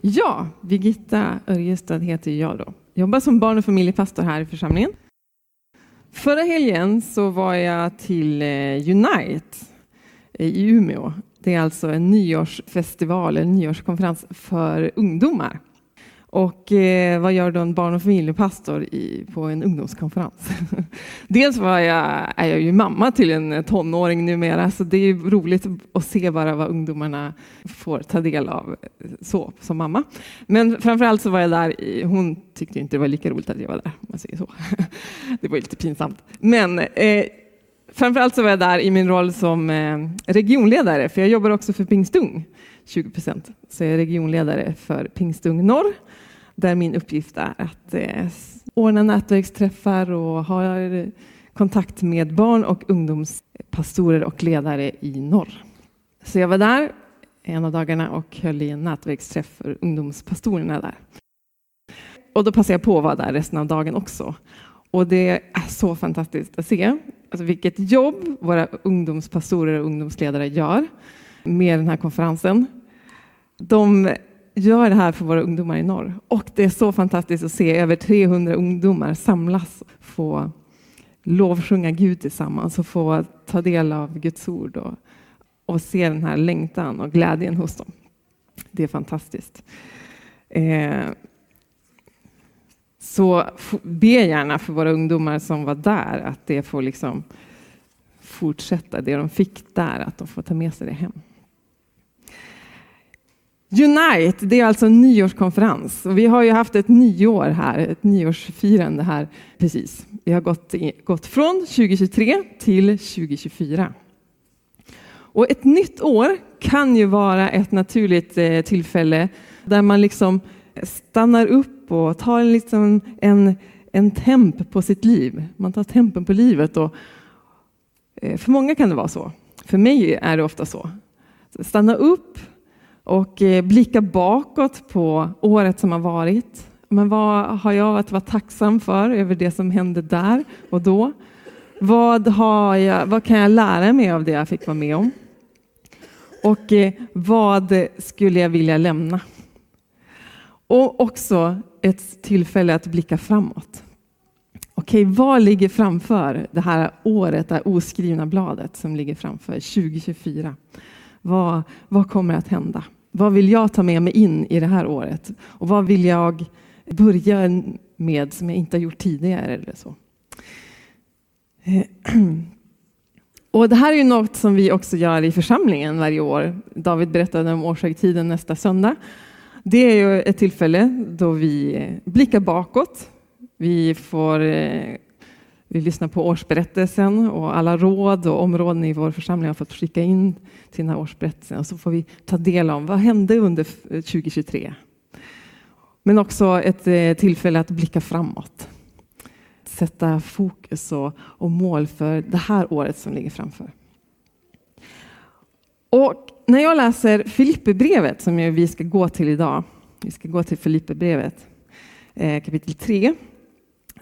Ja, Birgitta Örjestad heter jag då. Jobbar som barn och familjepastor här i församlingen. Förra helgen så var jag till eh, Unite i Umeå. Det är alltså en nyårsfestival, en nyårskonferens för ungdomar. Och eh, vad gör då en barn och familjepastor i, på en ungdomskonferens? Dels var jag, är jag ju mamma till en tonåring numera, så det är roligt att se bara vad ungdomarna får ta del av eh, så, som mamma. Men framförallt så var jag där, i, hon tyckte inte det var lika roligt att jag var där, om man säger så. Det var lite pinsamt. Men eh, framförallt så var jag där i min roll som eh, regionledare, för jag jobbar också för Pingstung. 20 procent. Så jag är regionledare för Pingstung Norr där min uppgift är att eh, ordna nätverksträffar och ha kontakt med barn och ungdomspastorer och ledare i norr. Så jag var där en av dagarna och höll i en nätverksträff för ungdomspastorerna där. Och då passade jag på att vara där resten av dagen också. Och det är så fantastiskt att se alltså vilket jobb våra ungdomspastorer och ungdomsledare gör med den här konferensen. De gör det här för våra ungdomar i norr. Och det är så fantastiskt att se över 300 ungdomar samlas, få lovsjunga Gud tillsammans och få ta del av Guds ord och, och se den här längtan och glädjen hos dem. Det är fantastiskt. Eh, så be gärna för våra ungdomar som var där att det får liksom fortsätta det de fick där, att de får ta med sig det hem. Unite, det är alltså en nyårskonferens. Och vi har ju haft ett nyår här, ett nyårsfirande här precis. Vi har gått, gått från 2023 till 2024. Och ett nytt år kan ju vara ett naturligt eh, tillfälle där man liksom stannar upp och tar liksom en, en temp på sitt liv. Man tar tempen på livet. Och, eh, för många kan det vara så. För mig är det ofta så. Stanna upp, och eh, blicka bakåt på året som har varit. Men vad har jag att vara tacksam för över det som hände där och då? Vad, har jag, vad kan jag lära mig av det jag fick vara med om? Och eh, vad skulle jag vilja lämna? Och också ett tillfälle att blicka framåt. Okej, vad ligger framför det här året, det här oskrivna bladet som ligger framför 2024? Vad, vad kommer att hända? Vad vill jag ta med mig in i det här året? Och vad vill jag börja med som jag inte har gjort tidigare? Eller så. Eh, och det här är ju något som vi också gör i församlingen varje år. David berättade om årshögtiden nästa söndag. Det är ju ett tillfälle då vi blickar bakåt. Vi får eh, vi lyssnar på årsberättelsen och alla råd och områden i vår församling har fått skicka in till den här årsberättelsen och så får vi ta del av vad hände under 2023. Eh, Men också ett eh, tillfälle att blicka framåt. Sätta fokus och, och mål för det här året som ligger framför. Och när jag läser Filipperbrevet som vi ska gå till idag, vi ska gå till Filipperbrevet eh, kapitel 3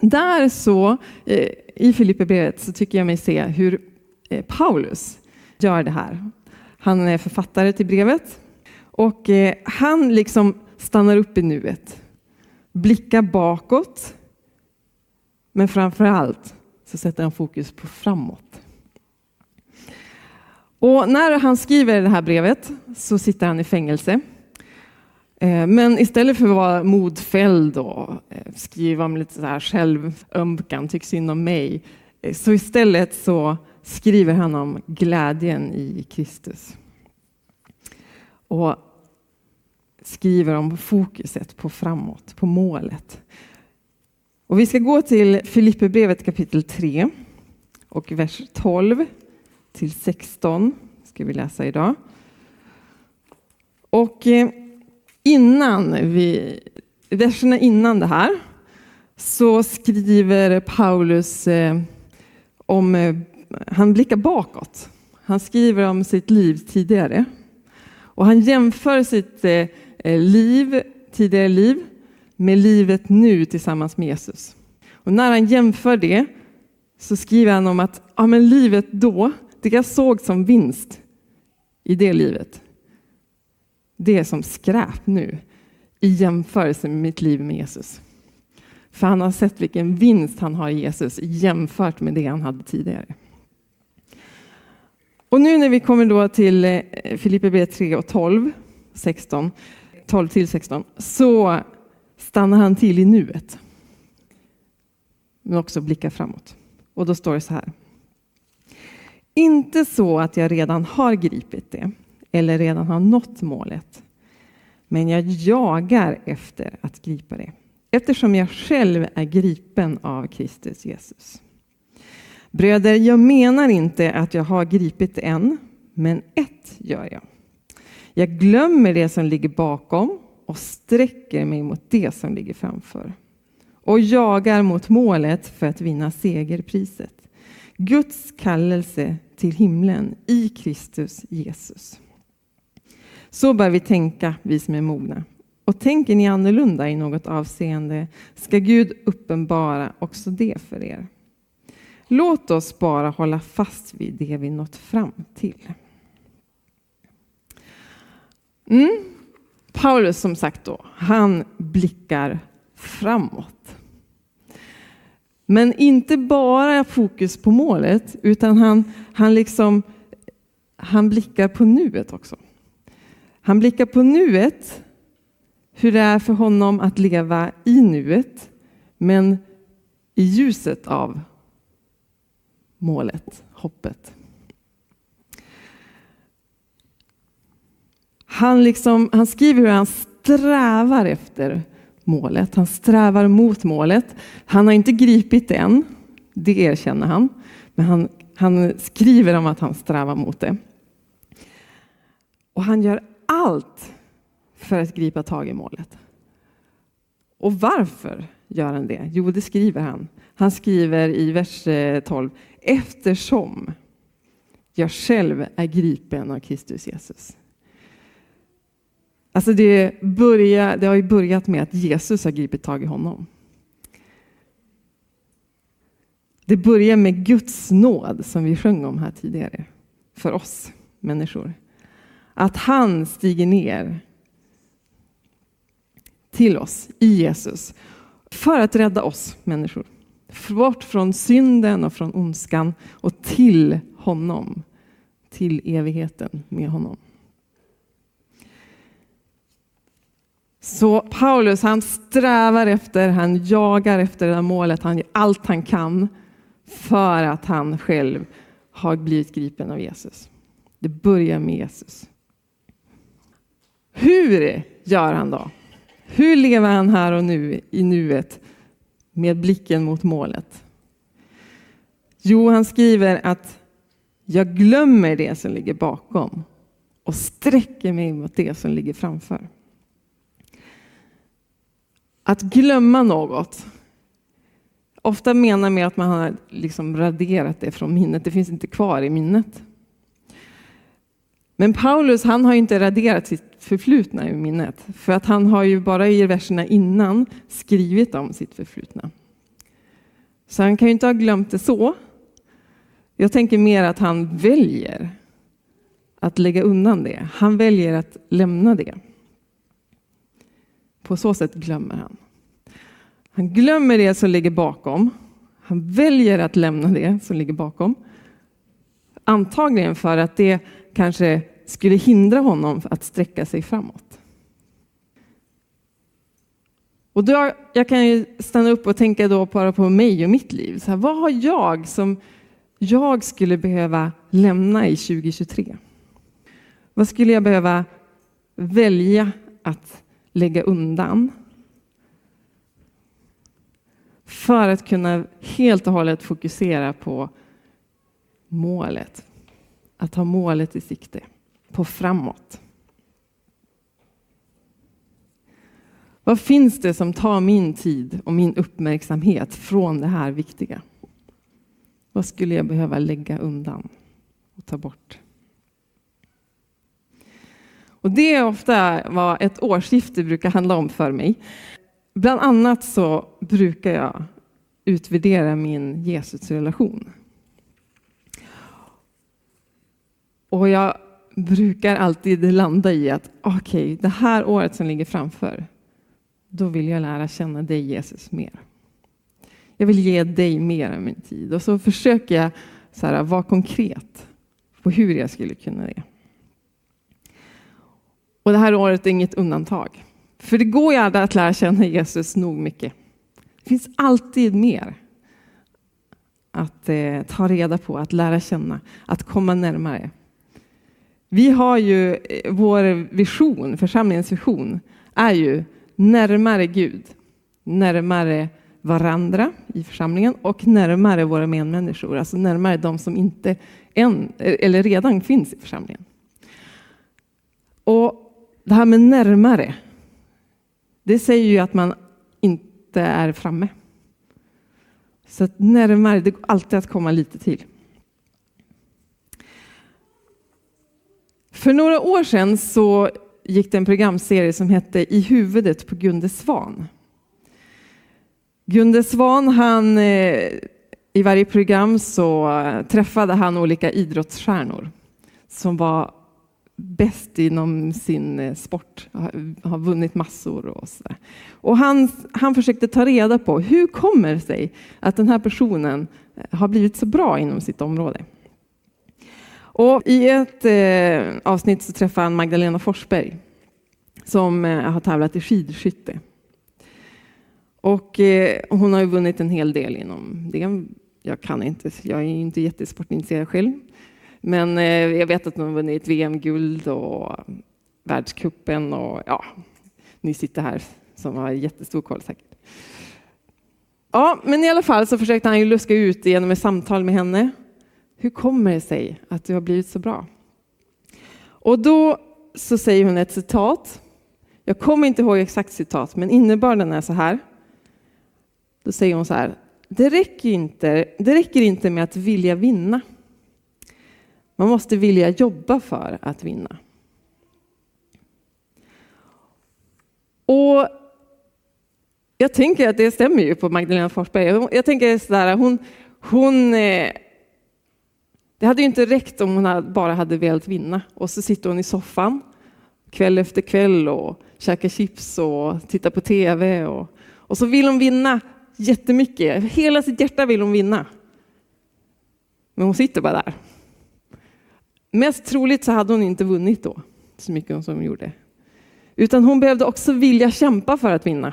där så, eh, i Filipperbrevet, så tycker jag mig se hur eh, Paulus gör det här. Han är författare till brevet och han liksom stannar upp i nuet, blickar bakåt, men framför allt så sätter han fokus på framåt. Och när han skriver det här brevet så sitter han i fängelse. Eh, men istället för att vara modfälld och eh, skriva om lite så här självömkan, tyck synd om mig, eh, så istället så skriver han om glädjen i Kristus. Och skriver om fokuset på framåt, på målet. Och vi ska gå till Filipperbrevet kapitel 3 och vers 12 till 16 ska vi läsa idag. Och eh, innan vi, verserna innan det här så skriver Paulus eh, om, eh, han blickar bakåt. Han skriver om sitt liv tidigare. Och han jämför sitt liv, tidigare liv med livet nu tillsammans med Jesus. Och när han jämför det så skriver han om att ja, men livet då, det jag såg som vinst i det livet, det är som skräp nu i jämförelse med mitt liv med Jesus. För han har sett vilken vinst han har i Jesus jämfört med det han hade tidigare. Och nu när vi kommer då till eh, Filippe B 3 och 12, 16, 12 till 16, så stannar han till i nuet. Men också blickar framåt. Och då står det så här. Inte så att jag redan har gripit det eller redan har nått målet. Men jag jagar efter att gripa det eftersom jag själv är gripen av Kristus Jesus. Bröder, jag menar inte att jag har gripit än, men ett gör jag. Jag glömmer det som ligger bakom och sträcker mig mot det som ligger framför och jagar mot målet för att vinna segerpriset. Guds kallelse till himlen i Kristus Jesus. Så bör vi tänka, vi som är mogna. Och tänker ni annorlunda i något avseende ska Gud uppenbara också det för er. Låt oss bara hålla fast vid det vi nått fram till. Mm. Paulus som sagt då, han blickar framåt. Men inte bara fokus på målet, utan han, han, liksom, han blickar på nuet också. Han blickar på nuet, hur det är för honom att leva i nuet, men i ljuset av målet, hoppet. Han, liksom, han skriver hur han strävar efter målet. Han strävar mot målet. Han har inte gripit det än, det erkänner han. Men han, han skriver om att han strävar mot det. Och han gör allt för att gripa tag i målet. Och varför gör han det? Jo, det skriver han. Han skriver i vers eh, 12. Eftersom jag själv är gripen av Kristus Jesus. Alltså det, börja, det har ju börjat med att Jesus har gripit tag i honom. Det börjar med Guds nåd som vi sjöng om här tidigare för oss människor. Att han stiger ner till oss i Jesus för att rädda oss människor. Bort från synden och från ondskan och till honom, till evigheten med honom. Så Paulus han strävar efter, han jagar efter det där målet, han gör allt han kan för att han själv har blivit gripen av Jesus. Det börjar med Jesus. Hur gör han då? Hur lever han här och nu i nuet med blicken mot målet? Jo, han skriver att jag glömmer det som ligger bakom och sträcker mig mot det som ligger framför. Att glömma något. Ofta menar man att man har liksom raderat det från minnet. Det finns inte kvar i minnet. Men Paulus han har inte raderat sitt förflutna i minnet. För att han har ju bara i verserna innan skrivit om sitt förflutna. Så han kan ju inte ha glömt det så. Jag tänker mer att han väljer att lägga undan det. Han väljer att lämna det. På så sätt glömmer han. Han glömmer det som ligger bakom. Han väljer att lämna det som ligger bakom. Antagligen för att det kanske skulle hindra honom att sträcka sig framåt. Och då, jag kan ju stanna upp och tänka då bara på mig och mitt liv. Så här, vad har jag som jag skulle behöva lämna i 2023? Vad skulle jag behöva välja att lägga undan för att kunna helt och hållet fokusera på målet. Att ha målet i sikte, på framåt. Vad finns det som tar min tid och min uppmärksamhet från det här viktiga? Vad skulle jag behöva lägga undan och ta bort? Och det är ofta vad ett årsskifte brukar handla om för mig. Bland annat så brukar jag utvärdera min Jesusrelation. Och jag brukar alltid landa i att okej, okay, det här året som ligger framför, då vill jag lära känna dig Jesus mer. Jag vill ge dig mer av min tid och så försöker jag så här, vara konkret på hur jag skulle kunna det. Och det här året är inget undantag. För det går ju aldrig att lära känna Jesus nog mycket. Det finns alltid mer att eh, ta reda på, att lära känna, att komma närmare. Vi har ju eh, vår vision, församlingens vision, är ju närmare Gud, närmare varandra i församlingen och närmare våra medmänniskor, alltså närmare de som inte än, eh, eller redan finns i församlingen. Och det här med närmare, det säger ju att man inte är framme. Så att närmare, det går alltid att komma lite till. För några år sedan så gick det en programserie som hette I huvudet på Gunde Svan. Gunde Svan, han, eh, i varje program så träffade han olika idrottsstjärnor som var bäst inom sin eh, sport, har vunnit massor och så. Och han, han försökte ta reda på hur kommer det sig att den här personen eh, har blivit så bra inom sitt område. Och I ett eh, avsnitt så träffar han Magdalena Forsberg som eh, har tävlat i skidskytte. Och eh, hon har ju vunnit en hel del inom det. Jag kan inte, jag är inte jättesportintresserad själv. Men eh, jag vet att hon har vunnit VM-guld och världskuppen och ja, ni sitter här som har jättestor koll säkert. Ja, men i alla fall så försökte han ju luska ut genom ett samtal med henne. Hur kommer det sig att du har blivit så bra? Och då så säger hon ett citat. Jag kommer inte ihåg exakt citat, men innebörden är så här. Då säger hon så här. Det räcker inte, det räcker inte med att vilja vinna. Man måste vilja jobba för att vinna. Och jag tänker att det stämmer ju på Magdalena Forsberg. Jag tänker sådär, hon, hon eh, det hade ju inte räckt om hon bara hade velat vinna. Och så sitter hon i soffan kväll efter kväll och käkar chips och tittar på tv. Och, och så vill hon vinna jättemycket. Hela sitt hjärta vill hon vinna. Men hon sitter bara där. Mest troligt så hade hon inte vunnit då, så mycket som hon gjorde. Utan hon behövde också vilja kämpa för att vinna.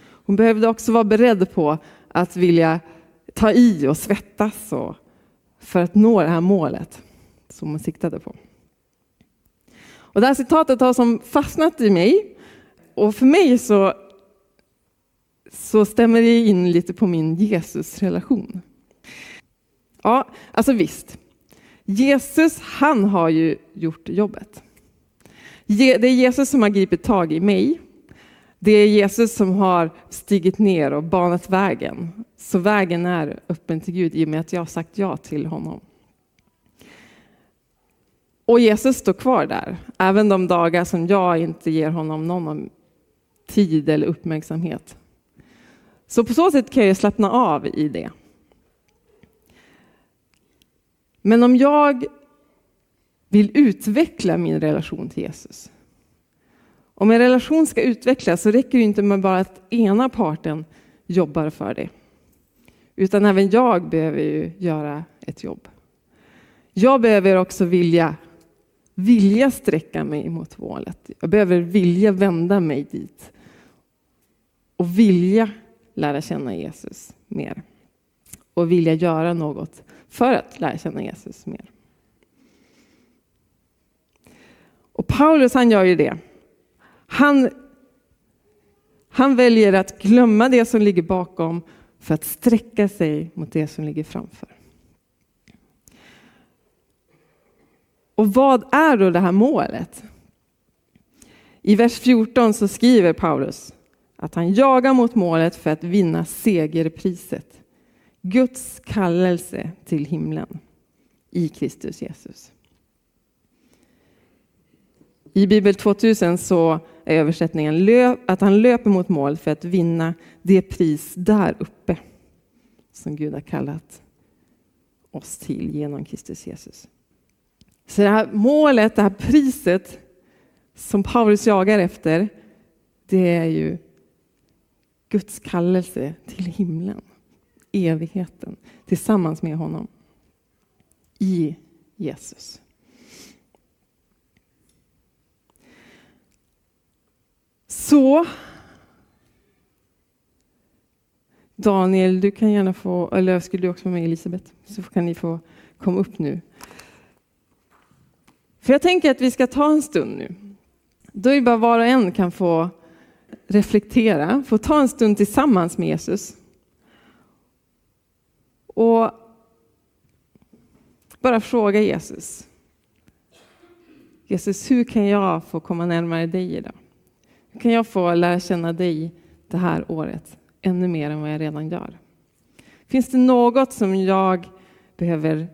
Hon behövde också vara beredd på att vilja ta i och svettas och för att nå det här målet som hon siktade på. Och det här citatet har som fastnat i mig. Och för mig så, så stämmer det in lite på min Jesusrelation. Ja, alltså visst. Jesus, han har ju gjort jobbet. Det är Jesus som har gripit tag i mig. Det är Jesus som har stigit ner och banat vägen. Så vägen är öppen till Gud i och med att jag har sagt ja till honom. Och Jesus står kvar där, även de dagar som jag inte ger honom någon tid eller uppmärksamhet. Så på så sätt kan jag slappna av i det. Men om jag vill utveckla min relation till Jesus. Om en relation ska utvecklas så räcker det inte med bara att ena parten jobbar för det. Utan även jag behöver ju göra ett jobb. Jag behöver också vilja, vilja sträcka mig mot målet. Jag behöver vilja vända mig dit. Och vilja lära känna Jesus mer. Och vilja göra något för att lära känna Jesus mer. Och Paulus han gör ju det. Han, han väljer att glömma det som ligger bakom för att sträcka sig mot det som ligger framför. Och vad är då det här målet? I vers 14 så skriver Paulus att han jagar mot målet för att vinna segerpriset. Guds kallelse till himlen i Kristus Jesus. I Bibel 2000 så är översättningen att han löper mot mål för att vinna det pris där uppe som Gud har kallat oss till genom Kristus Jesus. Så det här målet, det här priset som Paulus jagar efter, det är ju Guds kallelse till himlen, evigheten, tillsammans med honom. I Jesus. Så Daniel, du kan gärna få, eller skulle du också vara med Elisabeth, så kan ni få komma upp nu. För jag tänker att vi ska ta en stund nu. Då är det bara var och en kan få reflektera, få ta en stund tillsammans med Jesus. Och bara fråga Jesus. Jesus, hur kan jag få komma närmare dig idag? Hur kan jag få lära känna dig det här året ännu mer än vad jag redan gör? Finns det något som jag behöver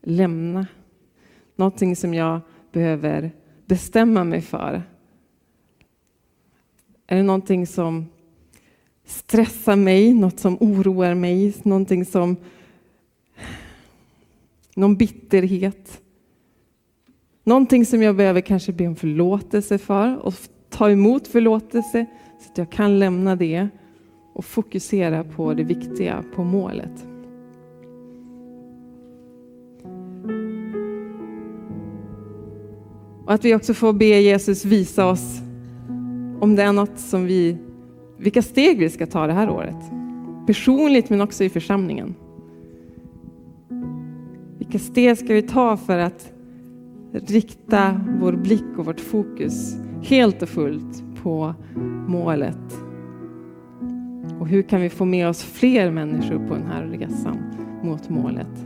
lämna? Någonting som jag behöver bestämma mig för? Är det någonting som stressar mig, något som oroar mig, någonting som någon bitterhet. Någonting som jag behöver kanske be om förlåtelse för och ta emot förlåtelse så att jag kan lämna det och fokusera på det viktiga, på målet. Och att vi också får be Jesus visa oss om det är något som vi, vilka steg vi ska ta det här året. Personligt men också i församlingen. Vilka steg ska vi ta för att rikta vår blick och vårt fokus helt och fullt på målet? Och hur kan vi få med oss fler människor på den här resan mot målet?